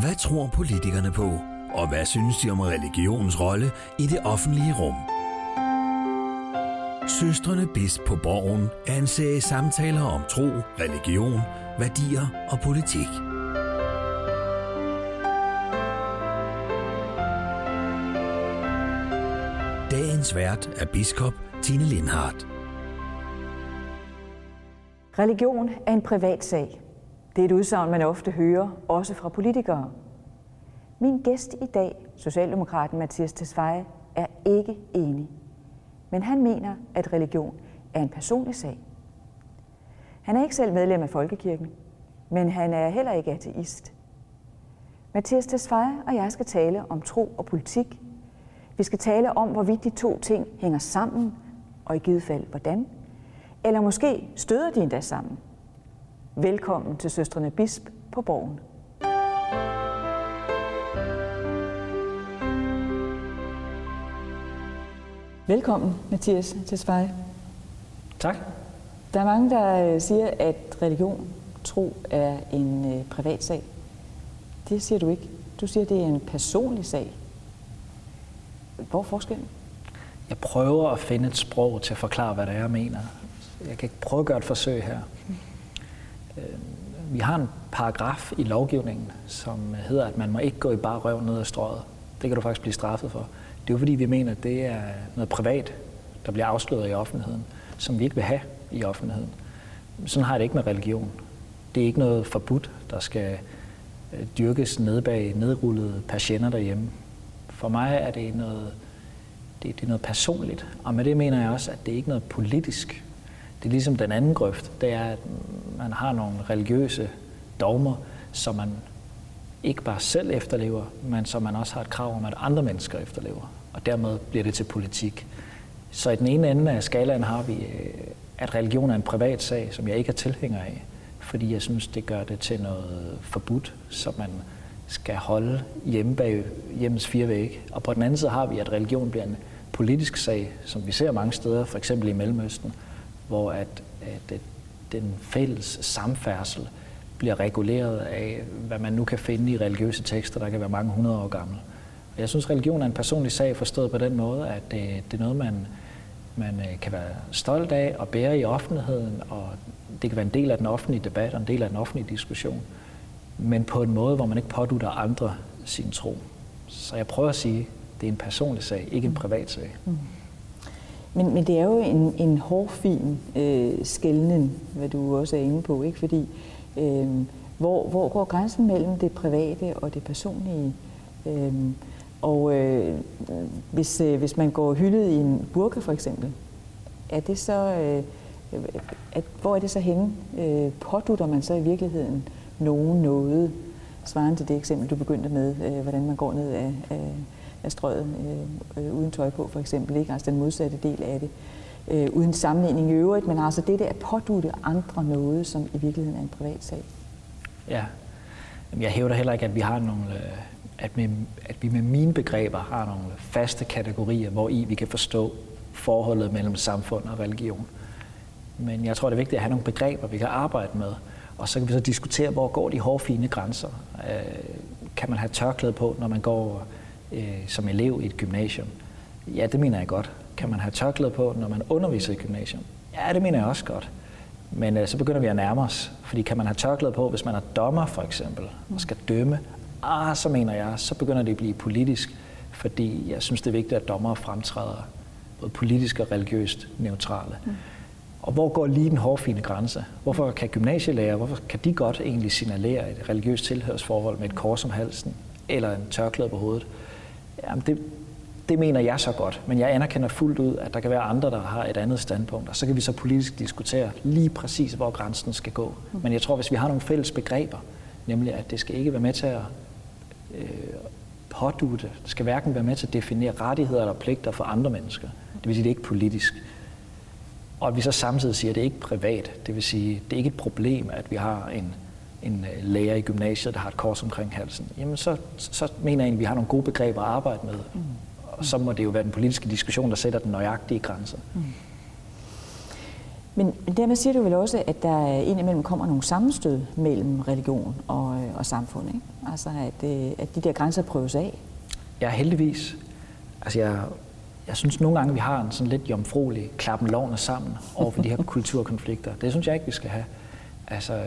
Hvad tror politikerne på? Og hvad synes de om religionens rolle i det offentlige rum? Søstrene Bis på Borgen er en serie samtaler om tro, religion, værdier og politik. Dagens vært er biskop Tine Lindhardt. Religion er en privat sag. Det er et udsagn, man ofte hører, også fra politikere. Min gæst i dag, Socialdemokraten Mathias Tesfaye, er ikke enig. Men han mener, at religion er en personlig sag. Han er ikke selv medlem af Folkekirken, men han er heller ikke ateist. Mathias Tesfaye og jeg skal tale om tro og politik. Vi skal tale om, hvorvidt de to ting hænger sammen, og i givet fald hvordan. Eller måske støder de endda sammen. Velkommen til Søstrene Bisp på Borgen. Velkommen, Mathias Tesfaye. Tak. Der er mange, der øh, siger, at religion, tro er en øh, privat sag. Det siger du ikke. Du siger, at det er en personlig sag. Hvor er forskellen? Jeg prøver at finde et sprog til at forklare, hvad det er, jeg mener. Jeg kan ikke prøve at gøre et forsøg her. Vi har en paragraf i lovgivningen, som hedder, at man må ikke gå i bare røv ned ad strøget. Det kan du faktisk blive straffet for. Det er jo fordi, vi mener, at det er noget privat, der bliver afsløret i offentligheden, som vi ikke vil have i offentligheden. Sådan har jeg det ikke med religion. Det er ikke noget forbudt, der skal øh, dyrkes ned bag nedrullede patienter derhjemme. For mig er det noget, det, det er noget personligt, og med det mener jeg også, at det ikke er noget politisk. Det er ligesom den anden grøft, det er, at man har nogle religiøse dogmer, som man ikke bare selv efterlever, men som man også har et krav om, at andre mennesker efterlever. Og dermed bliver det til politik. Så i den ene ende af skalaen har vi, øh, at religion er en privat sag, som jeg ikke er tilhænger af, fordi jeg synes, det gør det til noget forbudt, som man skal holde hjemme bag hjemmets fire vægge. Og på den anden side har vi, at religion bliver en politisk sag, som vi ser mange steder, for eksempel i Mellemøsten, hvor at, at den fælles samfærdsel bliver reguleret af, hvad man nu kan finde i religiøse tekster, der kan være mange hundrede år gamle. Og jeg synes, religion er en personlig sag, forstået på den måde, at det, det er noget, man, man øh, kan være stolt af og bære i offentligheden, og det kan være en del af den offentlige debat og en del af den offentlige diskussion, men på en måde, hvor man ikke pådutter andre sin tro. Så jeg prøver at sige, at det er en personlig sag, ikke en privat sag. Mm. Men, men det er jo en, en hårfin øh, skældning, hvad du også er inde på, ikke? fordi øh, hvor, hvor går grænsen mellem det private og det personlige? Øh, og øh, hvis, øh, hvis man går hyldet i en burka for eksempel, er det så, øh, at, hvor er det så henne? Øh, pådutter man så i virkeligheden nogen noget, svarende til det eksempel, du begyndte med, øh, hvordan man går ned af, af, af strøget øh, øh, uden tøj på for eksempel, ikke? altså den modsatte del af det, øh, uden sammenligning i øvrigt, men altså det der at pådute andre noget, som i virkeligheden er en privat sag. Ja, jeg hævder heller ikke, at vi har nogle øh, at, med, at vi med mine begreber har nogle faste kategorier, hvor i vi kan forstå forholdet mellem samfund og religion. Men jeg tror, det er vigtigt at have nogle begreber, vi kan arbejde med, og så kan vi så diskutere, hvor går de hårde, fine grænser. Øh, kan man have tørklæde på, når man går øh, som elev i et gymnasium? Ja, det mener jeg godt. Kan man have tørklæde på, når man underviser i gymnasium? Ja, det mener jeg også godt. Men øh, så begynder vi at nærme os, fordi kan man have tørklæde på, hvis man er dommer for eksempel, og skal dømme ah, så mener jeg, så begynder det at blive politisk, fordi jeg synes, det er vigtigt, at dommere fremtræder både politisk og religiøst neutrale. Mm. Og hvor går lige den hårfine grænse? Hvorfor kan gymnasielærer, hvorfor kan de godt egentlig signalere et religiøst tilhørsforhold med et kors om halsen eller en tørklæde på hovedet? Jamen det, det mener jeg så godt, men jeg anerkender fuldt ud, at der kan være andre, der har et andet standpunkt, og så kan vi så politisk diskutere lige præcis, hvor grænsen skal gå. Mm. Men jeg tror, hvis vi har nogle fælles begreber, nemlig at det skal ikke være med til at øh, pådute. Det skal hverken være med til at definere rettigheder eller pligter for andre mennesker. Det vil sige, det er ikke politisk. Og at vi så samtidig siger, at det er ikke privat. Det vil sige, det er ikke et problem, at vi har en, en øh, lærer i gymnasiet, der har et kors omkring halsen. Jamen så, så mener jeg at vi har nogle gode begreber at arbejde med. Mm. Og så må det jo være den politiske diskussion, der sætter den nøjagtige grænse. Mm. Men, men dermed siger du vel også, at der indimellem kommer nogle sammenstød mellem religion og, øh, og samfund, ikke? Altså at, øh, at de der grænser prøves af. Ja, heldigvis. Altså jeg, jeg synes nogle gange, vi har en sådan lidt jomfruelig klappen lovene sammen over for de her kulturkonflikter. Det synes jeg ikke, vi skal have. Altså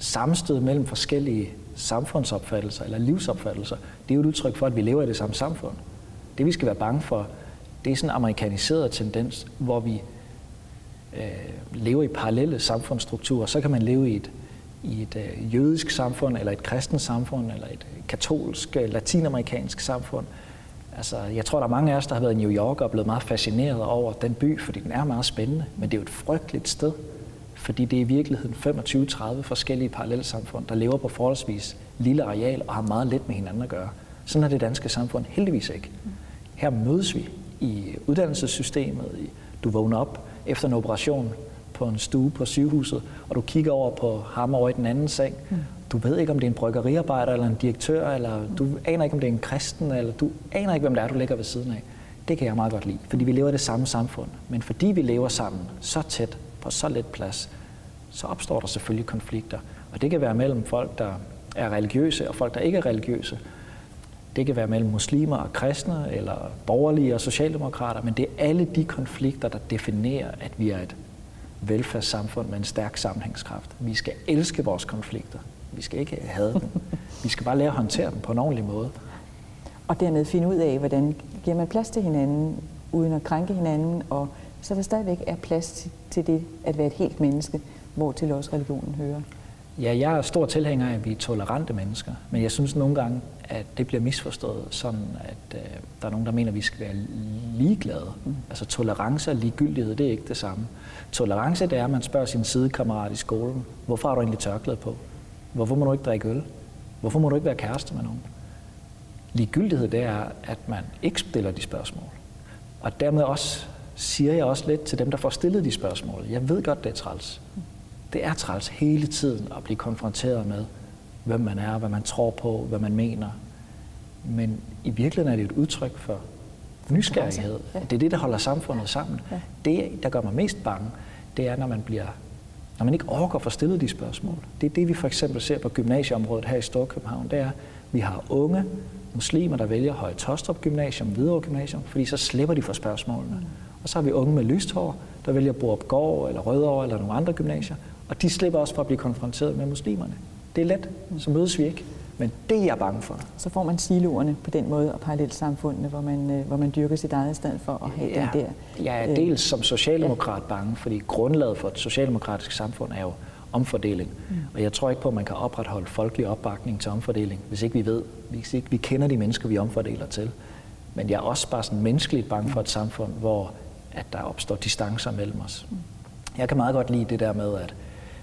sammenstød mellem forskellige samfundsopfattelser eller livsopfattelser, det er jo et udtryk for, at vi lever i det samme samfund. Det vi skal være bange for, det er sådan en amerikaniseret tendens, hvor vi øh, lever i parallelle samfundsstrukturer. Så kan man leve i et, i et øh, jødisk samfund, eller et kristent samfund, eller et katolsk, øh, latinamerikansk samfund. Altså, jeg tror, der er mange af os, der har været i New York og er blevet meget fascineret over den by, fordi den er meget spændende, men det er jo et frygteligt sted, fordi det er i virkeligheden 25-30 forskellige parallelsamfund, der lever på forholdsvis lille areal og har meget let med hinanden at gøre. Sådan er det danske samfund heldigvis ikke. Her mødes vi i uddannelsessystemet. Du vågner op efter en operation på en stue på sygehuset, og du kigger over på ham over i den anden seng. Du ved ikke, om det er en bryggeriarbejder eller en direktør, eller du aner ikke, om det er en kristen, eller du aner ikke, hvem det er, du ligger ved siden af. Det kan jeg meget godt lide, fordi vi lever i det samme samfund. Men fordi vi lever sammen så tæt, på så lidt plads, så opstår der selvfølgelig konflikter. Og det kan være mellem folk, der er religiøse, og folk, der ikke er religiøse. Det kan være mellem muslimer og kristne, eller borgerlige og socialdemokrater, men det er alle de konflikter, der definerer, at vi er et velfærdssamfund med en stærk sammenhængskraft. Vi skal elske vores konflikter. Vi skal ikke have dem. Vi skal bare lære at håndtere dem på en ordentlig måde. Og dermed finde ud af, hvordan giver man plads til hinanden, uden at krænke hinanden, og så der stadigvæk er plads til det at være et helt menneske, hvor til også religionen hører. Ja, jeg er stor tilhænger af, at vi er tolerante mennesker, men jeg synes nogle gange, at det bliver misforstået, sådan at øh, der er nogen, der mener, at vi skal være ligeglade. Mm. Altså tolerance og ligegyldighed, det er ikke det samme. Tolerance, det er, at man spørger sin sidekammerat i skolen, hvorfor har du egentlig tørklæde på? Hvorfor må du ikke drikke øl? Hvorfor må du ikke være kæreste med nogen? Ligegyldighed, det er, at man ikke stiller de spørgsmål. Og dermed også siger jeg også lidt til dem, der får stillet de spørgsmål. Jeg ved godt, det er træls. Det er træls hele tiden at blive konfronteret med, hvem man er, hvad man tror på, hvad man mener. Men i virkeligheden er det et udtryk for nysgerrighed. Det er det, der holder samfundet sammen. Det, der gør mig mest bange, det er, når man bliver når man ikke orker at få stillet de spørgsmål. Det er det, vi for eksempel ser på gymnasieområdet her i Storkøbenhavn. Det er, at vi har unge muslimer, der vælger Høje Tostrup Gymnasium, Hvidovre Gymnasium, fordi så slipper de for spørgsmålene. Mm. Og så har vi unge med lyst hår, der vælger Borup Gård eller Rødovre eller nogle andre gymnasier, og de slipper også for at blive konfronteret med muslimerne. Det er let, så mødes vi ikke. Men det er jeg bange for. Så får man siloerne på den måde og parallelsamfundene, hvor man, øh, hvor man dyrker sit eget stand for at have ja, den der... Jeg er øh, dels som socialdemokrat bange, fordi grundlaget for et socialdemokratisk samfund er jo omfordeling. Mm. Og jeg tror ikke på, at man kan opretholde folkelig opbakning til omfordeling, hvis ikke vi ved, hvis ikke vi kender de mennesker, vi omfordeler til. Men jeg er også bare sådan menneskeligt bange for et samfund, hvor at der opstår distancer mellem os. Jeg kan meget godt lide det der med, at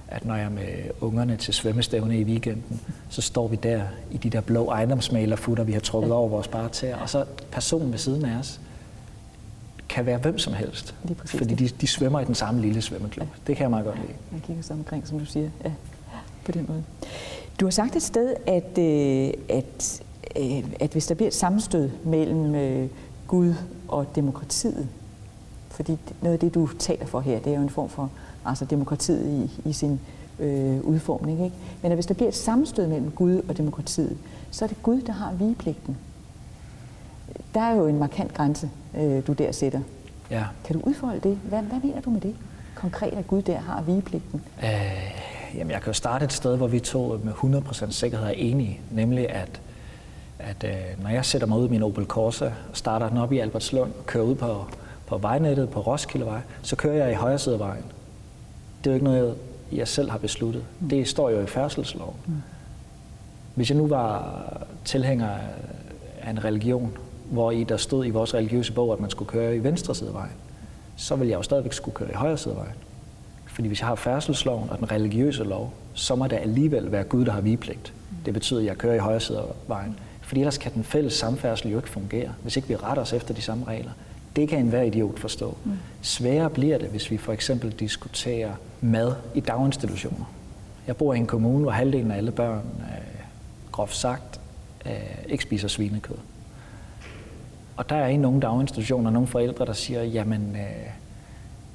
at når jeg er med ungerne til svømmestævne i weekenden, så står vi der i de der blå ejendomsmalerfutter, vi har trukket over vores barter, og så personen ved siden af os kan være hvem som helst, fordi de, de svømmer i den samme lille svømmeklub. Ja. Det kan jeg meget godt lide. Jeg kigger så omkring, som du siger, ja, på den måde. Du har sagt et sted, at, øh, at, øh, at hvis der bliver et sammenstød mellem øh, Gud og demokratiet, fordi noget af det, du taler for her, det er jo en form for altså demokratiet i, i sin øh, udformning. Ikke? Men at hvis der bliver et sammenstød mellem Gud og demokratiet, så er det Gud, der har vigepligten. Der er jo en markant grænse, øh, du der sætter. Ja. Kan du udfolde det? Hvad, hvad mener du med det? Konkret, at Gud der har vigepligten? Øh, jamen, jeg kan jo starte et sted, hvor vi to med 100% sikkerhed er enige, nemlig at at øh, når jeg sætter mig ud i min Opel Corsa, starter den op i Albertslund, kører ud på, på vejnettet på Roskildevej, så kører jeg i højre side af vejen det er jo ikke noget, jeg selv har besluttet. Mm. Det står jo i færdselsloven. Mm. Hvis jeg nu var tilhænger af en religion, hvor i der stod i vores religiøse bog, at man skulle køre i venstre side af vejen, så vil jeg jo stadigvæk skulle køre i højre side af vejen. Fordi hvis jeg har færdselsloven og den religiøse lov, så må det alligevel være Gud, der har vigepligt. Mm. Det betyder, at jeg kører i højre side af vejen. Fordi ellers kan den fælles samfærdsel jo ikke fungere, hvis ikke vi retter os efter de samme regler. Det kan enhver idiot forstå. Mm. Sværere bliver det, hvis vi for eksempel diskuterer mad i daginstitutioner. Jeg bor i en kommune, hvor halvdelen af alle børn, øh, groft sagt, øh, ikke spiser svinekød. Og der er i nogle daginstitutioner nogle forældre, der siger, jamen, øh,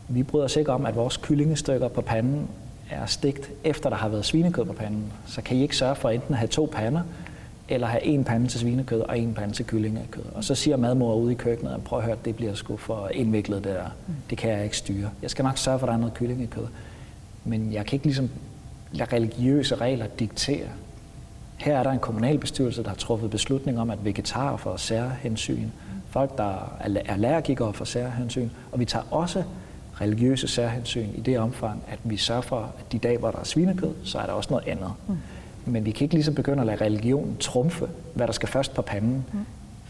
vi bryder os ikke om, at vores kyllingestykker på panden er stigt efter der har været svinekød på panden. Så kan I ikke sørge for enten at have to pander, eller have en pande til svinekød og en pande til kyllingekød. Og så siger madmor ude i køkkenet, prøv at høre, det bliver sgu for indviklet det der. Det kan jeg ikke styre. Jeg skal nok sørge for, at der er noget kyllingekød. Men jeg kan ikke ligesom lade religiøse regler diktere. Her er der en kommunalbestyrelse, der har truffet beslutning om, at vegetarer får særhensyn. Folk, der er allergikere får særhensyn. Og vi tager også religiøse særhensyn i det omfang, at vi sørger for, at de dage, hvor der er svinekød, så er der også noget andet. Mm. Men vi kan ikke ligesom begynde at lade religionen trumfe, hvad der skal først på panden. Mm.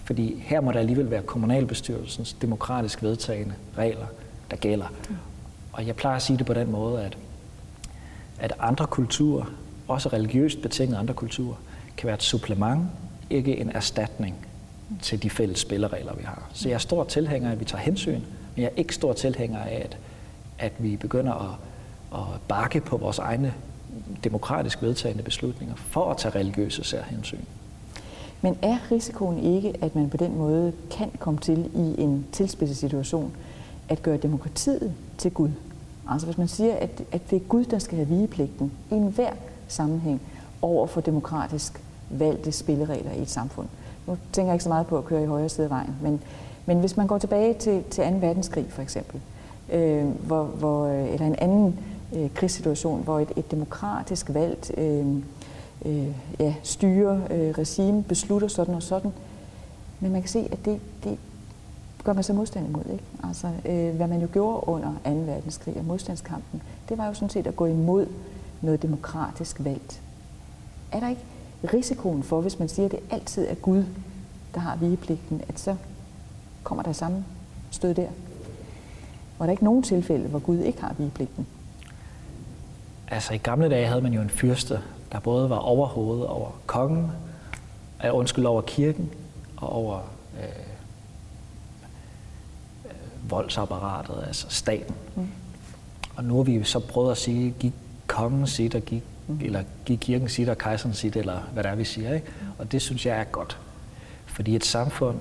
Fordi her må der alligevel være kommunalbestyrelsens demokratisk vedtagende regler, der gælder. Mm. Og jeg plejer at sige det på den måde, at, at andre kulturer, også religiøst betingede andre kulturer, kan være et supplement, ikke en erstatning til de fælles spilleregler, vi har. Så jeg er stor tilhænger af, at vi tager hensyn, men jeg er ikke stor tilhænger af, at, at vi begynder at, at bakke på vores egne demokratisk vedtagende beslutninger for at tage religiøse særhensyn. Men er risikoen ikke, at man på den måde kan komme til i en tilspidset situation, at gøre demokratiet til Gud? Altså hvis man siger, at, at det er Gud, der skal have vigepligten i enhver sammenhæng over for demokratisk valgte spilleregler i et samfund. Nu tænker jeg ikke så meget på at køre i højre side af vejen, men, men hvis man går tilbage til, til 2. verdenskrig for eksempel, øh, hvor, hvor, øh, eller en anden øh, krigssituation, hvor et, et demokratisk valgt øh, øh, ja, styre, øh, regime beslutter sådan og sådan. Men man kan se, at det, det gør man så modstand imod. Ikke? Altså, øh, hvad man jo gjorde under 2. verdenskrig og modstandskampen, det var jo sådan set at gå imod noget demokratisk valgt. Er der ikke risikoen for, hvis man siger, at det altid er Gud, der har vigepligten, at så kommer der samme stød der? Og der er ikke nogen tilfælde, hvor Gud ikke har vigepligten? Altså i gamle dage havde man jo en fyrste, der både var overhovedet over kongen, øh, undskyld, over kirken og over øh, øh, voldsapparatet, altså staten. Mm. Og nu har vi så prøvet at sige, giv kongen sit, og giv, mm. eller giv kirken sit, og kejseren sit, eller hvad det er, vi siger. Ikke? Og det synes jeg er godt. Fordi et samfund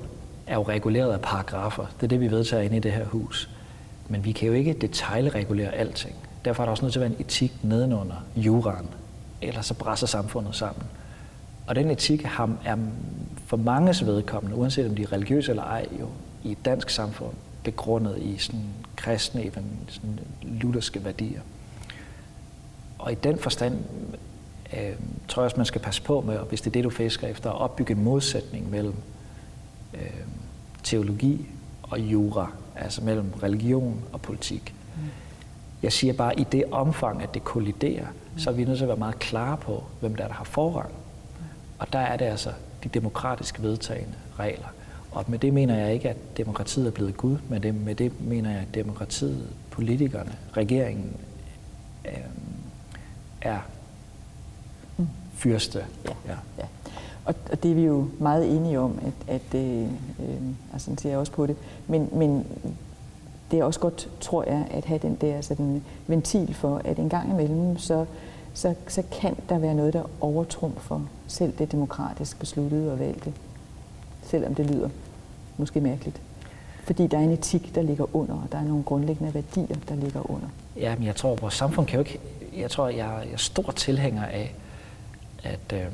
er jo reguleret af paragrafer. Det er det, vi vedtager inde i det her hus. Men vi kan jo ikke detaljregulere alting. Derfor er der også nødt til at være en etik nedenunder juraen, ellers så brænder samfundet sammen. Og den etik er for manges vedkommende, uanset om de er religiøse eller ej, jo i et dansk samfund begrundet i sådan kristne, sådan lutherske værdier. Og i den forstand øh, tror jeg også, man skal passe på med, hvis det er det, du fisker efter, at opbygge en modsætning mellem øh, teologi og jura, altså mellem religion og politik. Mm. Jeg siger bare, at i det omfang, at det kolliderer, så er vi nødt til at være meget klare på, hvem der, er, der har forrang. Og der er det altså de demokratisk vedtagende regler. Og med det mener jeg ikke, at demokratiet er blevet Gud, men det, med det mener jeg, at demokratiet, politikerne, regeringen øh, er fyrste. Ja. Ja. ja. Og, og det er vi jo meget enige om, at, at øh, øh, altså, ser jeg også på det. Men, men det er også godt, tror jeg, at have den der sådan, ventil for, at en gang imellem, så, så, så kan der være noget, der overtrumfer selv det demokratisk besluttede og valgte. Selvom det lyder måske mærkeligt. Fordi der er en etik, der ligger under, og der er nogle grundlæggende værdier, der ligger under. Ja, men jeg tror, vores samfund kan jo ikke... Jeg tror, jeg, jeg er stor tilhænger af, at øh,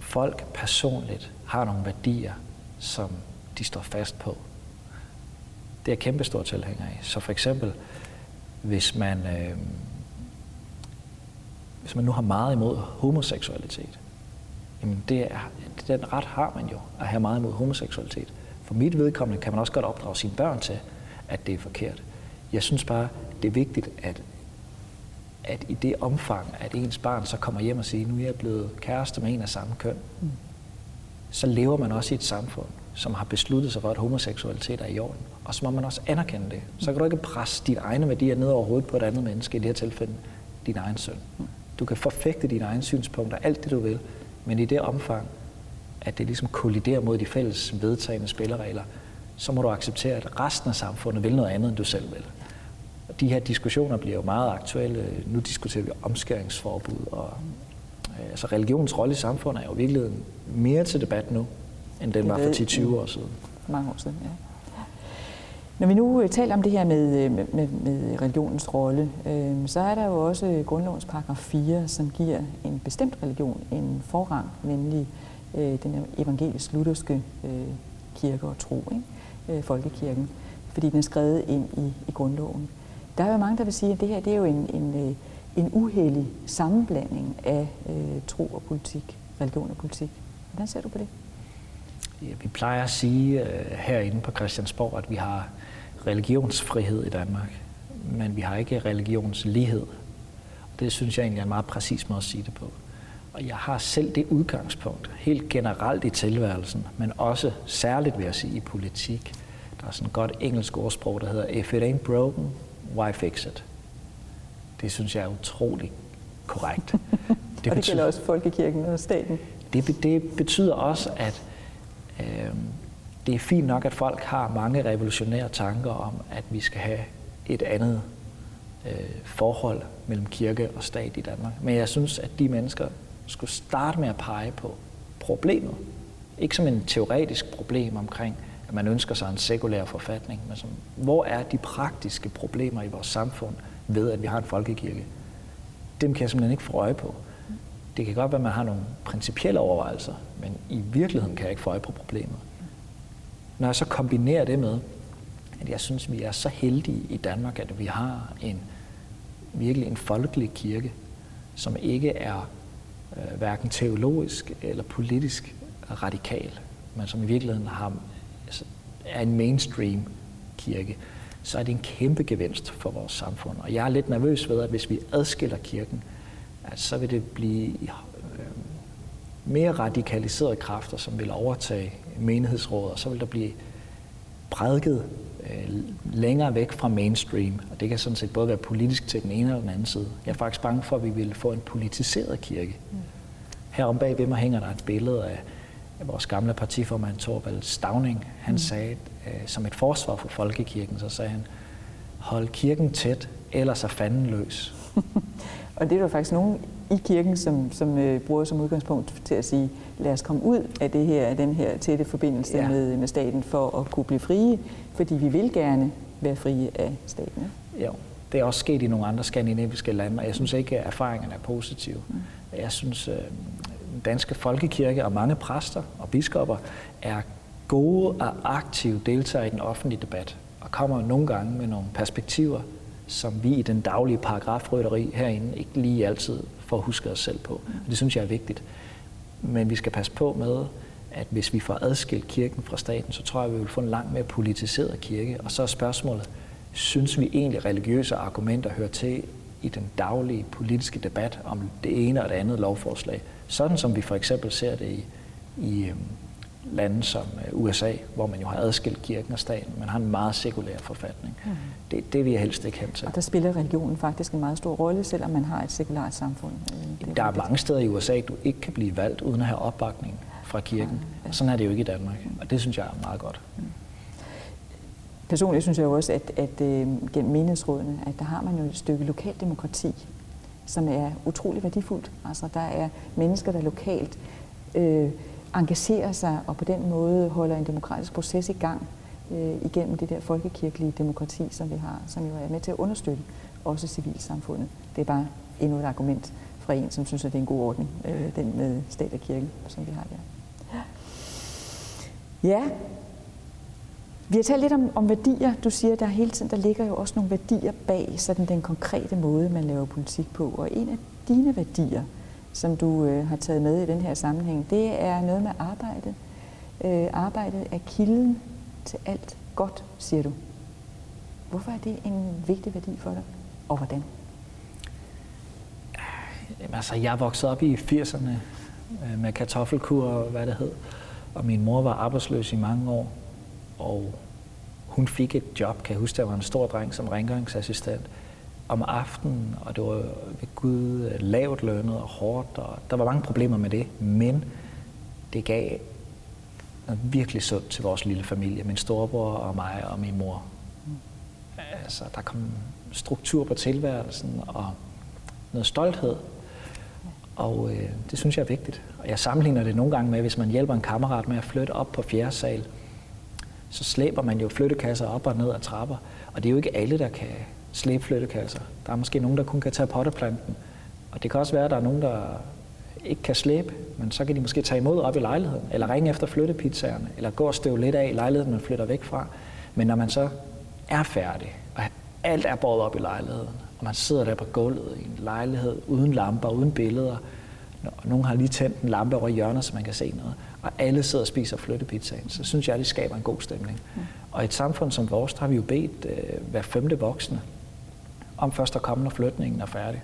folk personligt har nogle værdier, som de står fast på. Det er jeg kæmpe stor tilhænger af. Så for eksempel, hvis man, øh, hvis man nu har meget imod homoseksualitet, jamen det er, den ret har man jo, at have meget imod homoseksualitet. For mit vedkommende kan man også godt opdrage sine børn til, at det er forkert. Jeg synes bare, det er vigtigt, at, at i det omfang, at ens barn så kommer hjem og siger, nu er jeg blevet kæreste med en af samme køn, mm. så lever man også i et samfund, som har besluttet sig for, at homoseksualitet er i orden. Og så må man også anerkende det. Så kan du ikke presse dine egne værdier ned over hovedet på et andet menneske, i det her tilfælde din egen søn. Du kan forfægte dine egne synspunkter, alt det du vil, men i det omfang, at det ligesom kolliderer mod de fælles vedtagende spilleregler, så må du acceptere, at resten af samfundet vil noget andet, end du selv vil. Og de her diskussioner bliver jo meget aktuelle. Nu diskuterer vi omskæringsforbud, og øh, altså religionens rolle i samfundet er jo virkelig mere til debat nu, end den var for 10-20 år siden. Mange år siden, ja. Når vi nu øh, taler om det her øh, med, med, med religionens rolle, øh, så er der jo også øh, grundlovens paragraf 4, som giver en bestemt religion en forrang, nemlig øh, den evangelisk-lutherske øh, kirke og tro, ikke? Øh, folkekirken, fordi den er skrevet ind i, i grundloven. Der er jo mange, der vil sige, at det her det er jo en, en, en uheldig sammenblanding af øh, tro og politik, religion og politik. Hvordan ser du på det? Vi plejer at sige uh, herinde på Christiansborg, at vi har religionsfrihed i Danmark, men vi har ikke religionslighed. Det synes jeg egentlig er en meget præcis måde at sige det på. Og jeg har selv det udgangspunkt, helt generelt i tilværelsen, men også særligt vil jeg sige i politik. Der er sådan et godt engelsk ordsprog, der hedder, if it ain't broken, why fix it? Det synes jeg er utrolig korrekt. Det og det gælder også folkekirken og staten. Det, det betyder også, at øh, Øhm, det er fint nok, at folk har mange revolutionære tanker om, at vi skal have et andet øh, forhold mellem kirke og stat i Danmark. Men jeg synes, at de mennesker skulle starte med at pege på problemet. Ikke som en teoretisk problem omkring, at man ønsker sig en sekulær forfatning, men som, hvor er de praktiske problemer i vores samfund ved, at vi har en folkekirke? Dem kan jeg simpelthen ikke få øje på. Det kan godt være, at man har nogle principielle overvejelser, men i virkeligheden kan jeg ikke få øje på problemet. Når jeg så kombinerer det med, at jeg synes, vi er så heldige i Danmark, at vi har en virkelig en folkelig kirke, som ikke er øh, hverken teologisk eller politisk radikal, men som i virkeligheden har, altså, er en mainstream kirke, så er det en kæmpe gevinst for vores samfund. Og jeg er lidt nervøs ved, at hvis vi adskiller kirken, så vil det blive øh, mere radikaliserede kræfter, som vil overtage menighedsråd, og så vil der blive prædiket øh, længere væk fra mainstream, og det kan sådan set både være politisk til den ene eller den anden side. Jeg er faktisk bange for, at vi vil få en politiseret kirke. Mm. Herom bag ved mig hænger der et billede af, af vores gamle partiformand Torvald Stavning. Han mm. sagde, øh, som et forsvar for folkekirken, så sagde han, hold kirken tæt, ellers er fanden løs. og det er der faktisk nogen i kirken, som, som øh, bruger som udgangspunkt til at sige, lad os komme ud af det her, den her tætte forbindelse ja. med, med staten for at kunne blive frie, fordi vi vil gerne være frie af staten. Ja. Jo, det er også sket i nogle andre skandinaviske lande, og jeg synes ikke, at erfaringerne er positive. Mm. Jeg synes, øh, den danske folkekirke og mange præster og biskopper er gode og aktive deltagere i den offentlige debat, og kommer nogle gange med nogle perspektiver, som vi i den daglige paragrafrytteri herinde ikke lige altid får husket os selv på. Og det synes jeg er vigtigt. Men vi skal passe på med, at hvis vi får adskilt kirken fra staten, så tror jeg, at vi vil få en langt mere politiseret kirke. Og så er spørgsmålet, synes vi egentlig religiøse argumenter hører til i den daglige politiske debat om det ene og det andet lovforslag? Sådan som vi for eksempel ser det i, i øhm, lande som øh, USA, hvor man jo har adskilt kirken og staten, man har en meget sekulær forfatning. Mm. Det, det vil jeg helst ikke hen til. Og der spiller religionen faktisk en meget stor rolle, selvom man har et sekulært samfund. Det er der er mange steder i USA, du ikke kan blive valgt uden at have opbakning fra kirken. Ja. Sådan er det jo ikke i Danmark, og det synes jeg er meget godt. Mm. Personligt synes jeg jo også, at, at øh, gennem menighedsrådene, at der har man jo et stykke lokaldemokrati, som er utrolig værdifuldt. Altså der er mennesker, der lokalt øh, engagerer sig og på den måde holder en demokratisk proces i gang øh, igennem det der folkekirkelige demokrati, som vi har, som jo er med til at understøtte også civilsamfundet. Det er bare endnu et argument fra en, som synes, at det er en god ordning, øh, den med stat og kirke, som vi har der. Ja, vi har talt lidt om, om værdier. Du siger, at der hele tiden der ligger jo også nogle værdier bag sådan den konkrete måde, man laver politik på. Og en af dine værdier, som du øh, har taget med i den her sammenhæng, det er noget med arbejde. Øh, arbejdet er kilden til alt godt, siger du. Hvorfor er det en vigtig værdi for dig, og hvordan? Jamen, altså, jeg voksede op i 80'erne øh, med kartoffelkur og hvad det hed. Og min mor var arbejdsløs i mange år. Og hun fik et job, kan jeg huske, der var en stor dreng som rengøringsassistent om aftenen, og det var ved Gud øh, lavt lønnet og hårdt, og der var mange problemer med det, men det gav noget virkelig sundt til vores lille familie, min storebror og mig og min mor. Altså, der kom struktur på tilværelsen og noget stolthed, og øh, det synes jeg er vigtigt. Og jeg sammenligner det nogle gange med, hvis man hjælper en kammerat med at flytte op på fjerde sal, så slæber man jo flyttekasser op og ned ad trapper. Og det er jo ikke alle, der kan slæbe flyttekasser. Der er måske nogen, der kun kan tage potteplanten. Og det kan også være, at der er nogen, der ikke kan slæbe, men så kan de måske tage imod op i lejligheden, eller ringe efter flyttepizzaerne, eller gå og støve lidt af i lejligheden, man flytter væk fra. Men når man så er færdig, og alt er båret op i lejligheden, og man sidder der på gulvet i en lejlighed uden lamper, uden billeder, og nogen har lige tændt en lampe over hjørnet, så man kan se noget, og alle sidder og spiser flyttepizzaen, så synes jeg, det skaber en god stemning. Mm. Og i et samfund som vores, der har vi jo bedt øh, hver femte voksne om først at komme, når flytningen er færdig,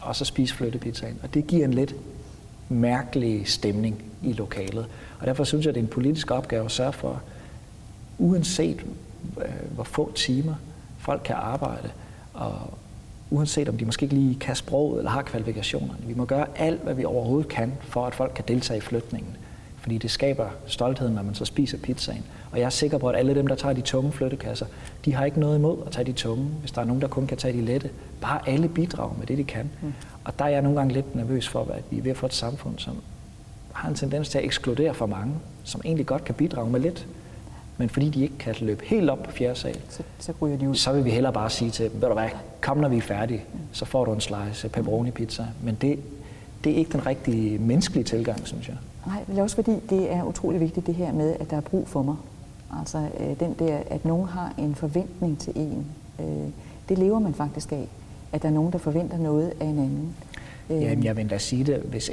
og så spise flyttepizzaen. Og det giver en lidt mærkelig stemning i lokalet. Og derfor synes jeg, det er en politisk opgave at sørge for, uanset øh, hvor få timer folk kan arbejde, og uanset om de måske ikke lige kan sproget eller har kvalifikationerne. Vi må gøre alt, hvad vi overhovedet kan, for at folk kan deltage i flytningen. Fordi det skaber stoltheden, når man så spiser pizzaen. Og jeg er sikker på, at alle dem, der tager de tunge flyttekasser, de har ikke noget imod at tage de tunge, hvis der er nogen, der kun kan tage de lette. Bare alle bidrager med det, de kan. Mm. Og der er jeg nogle gange lidt nervøs for, at vi er ved at få et samfund, som har en tendens til at ekskludere for mange, som egentlig godt kan bidrage med lidt. Men fordi de ikke kan løbe helt op på fjerde sal, så, så, ryger de ud. så vil vi hellere bare sige til dem, ved du hvad, kom når vi er færdige, så får du en slice pepperoni pizza. Men det, det er ikke den rigtige menneskelige tilgang, synes jeg. Nej, det er også fordi, det er utrolig vigtigt det her med, at der er brug for mig. Altså øh, den der, at nogen har en forventning til en. Øh, det lever man faktisk af. At der er nogen, der forventer noget af en anden. Øh, Jamen, jeg vil da sige det, hvis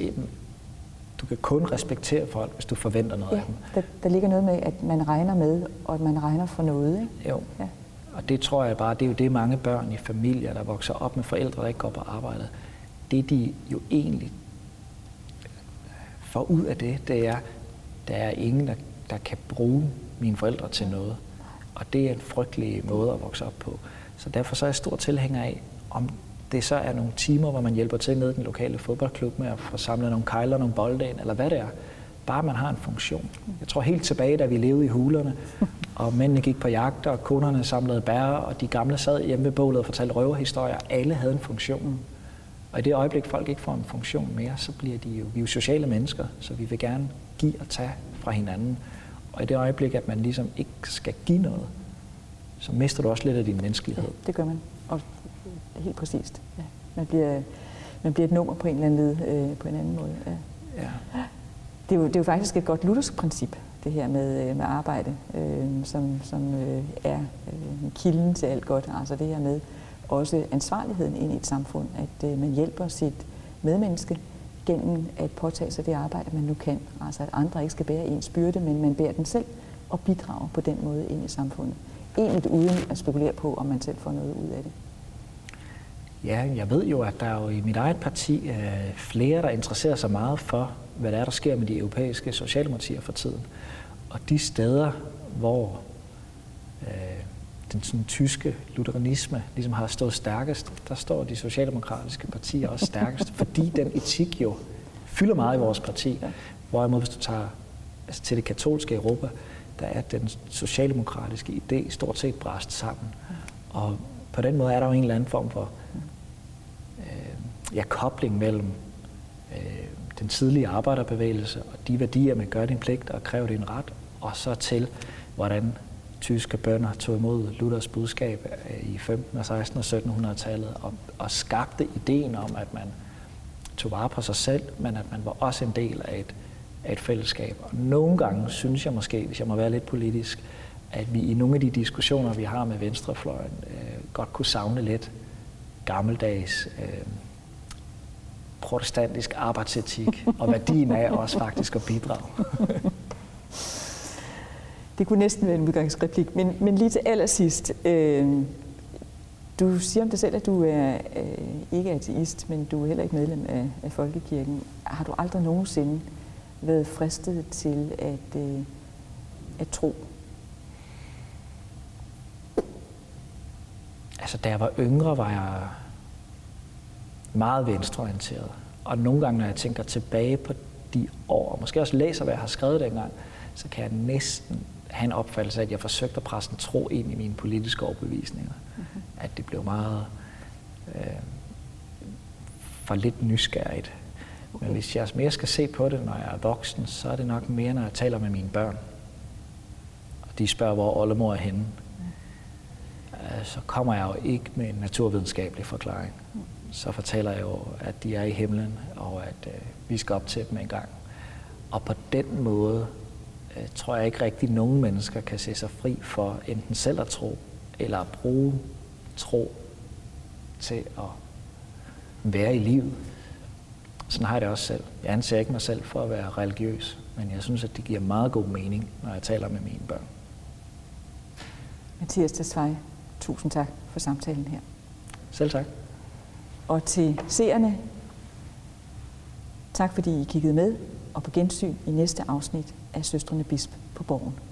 du kan kun respektere folk, hvis du forventer noget ja, af dem. Der, der ligger noget med, at man regner med, og at man regner for noget. Ikke? Jo. Ja. Og det tror jeg bare, det er jo det mange børn i familier, der vokser op med forældre, der ikke går på arbejde. Det de jo egentlig får ud af det, det er, der er ingen, der, der kan bruge mine forældre til noget. Og det er en frygtelig måde at vokse op på. Så derfor så er jeg stor tilhænger af, om det så er nogle timer, hvor man hjælper til nede i den lokale fodboldklub med at få samlet nogle kejler, nogle bolde ind, eller hvad det er. Bare man har en funktion. Jeg tror helt tilbage, da vi levede i hulerne, og mændene gik på jagt, og kunderne samlede bær, og de gamle sad hjemme ved bålet og fortalte røverhistorier. Alle havde en funktion. Og i det øjeblik, folk ikke får en funktion mere, så bliver de jo, vi er jo sociale mennesker, så vi vil gerne give og tage fra hinanden. Og i det øjeblik, at man ligesom ikke skal give noget, så mister du også lidt af din menneskelighed. Ja, det gør man. Og helt præcist. Ja. Man, bliver, man bliver et nummer på en eller anden led, øh, på en anden måde. Ja. Ja. Det, er jo, det er jo faktisk et godt luthersk princip, det her med, øh, med arbejde, øh, som, som øh, er øh, kilden til alt godt. Altså det her med også ansvarligheden ind i et samfund, at øh, man hjælper sit medmenneske gennem at påtage sig det arbejde, man nu kan. Altså at andre ikke skal bære ens byrde, men man bærer den selv og bidrager på den måde ind i samfundet. Egentlig uden at spekulere på, om man selv får noget ud af det. Ja, jeg ved jo, at der er jo i mit eget parti øh, flere, der interesserer sig meget for, hvad der er, der sker med de europæiske socialdemokratier for tiden. Og de steder, hvor øh, den sådan, tyske lutheranisme ligesom har stået stærkest, der står de socialdemokratiske partier også stærkest, fordi den etik jo fylder meget i vores parti. Hvorimod hvis du tager altså til det katolske Europa, der er den socialdemokratiske idé stort set bræst sammen. Og på den måde er der jo en eller anden form for øh, ja, kobling mellem øh, den tidlige arbejderbevægelse og de værdier med gør din pligt og kræve din ret, og så til, hvordan tyske bønder tog imod Luthers budskab øh, i 15. og 16. og 1700-tallet og, og skabte ideen om, at man tog vare på sig selv, men at man var også en del af et, af et fællesskab. Og nogle gange synes jeg måske, hvis jeg må være lidt politisk, at vi i nogle af de diskussioner, vi har med venstrefløjen, øh, godt kunne savne lidt gammeldags øh, protestantisk arbejdsetik og værdien af også faktisk at bidrage. Det kunne næsten være en udgangsreplik, men, men lige til allersidst. Øh, du siger om dig selv, at du er øh, ikke ateist, men du er heller ikke medlem af, af Folkekirken. Har du aldrig nogensinde været fristet til at, øh, at tro? Altså, da jeg var yngre, var jeg meget venstreorienteret. Og nogle gange, når jeg tænker tilbage på de år, og måske også læser, hvad jeg har skrevet dengang, så kan jeg næsten have en opfattelse af, at jeg forsøgte at presse en tro ind i mine politiske overbevisninger. Mm-hmm. At det blev meget øh, for lidt nysgerrigt. Okay. Men hvis jeg mere skal se på det, når jeg er voksen, så er det nok mere, når jeg taler med mine børn. Og de spørger, hvor oldemor er henne, øh, så kommer jeg jo ikke med en naturvidenskabelig forklaring. Så fortæller jeg jo, at de er i himlen, og at øh, vi skal op til dem en gang. Og på den måde øh, tror jeg ikke rigtig, at nogen mennesker kan se sig fri for enten selv at tro, eller at bruge tro til at være i livet. Sådan har jeg det også selv. Jeg anser ikke mig selv for at være religiøs, men jeg synes, at det giver meget god mening, når jeg taler med mine børn. Mathias Tesfaye, tusind tak for samtalen her. Selv tak. Og til seerne, tak fordi I kiggede med, og på gensyn i næste afsnit af Søstrene Bisp på Borgen.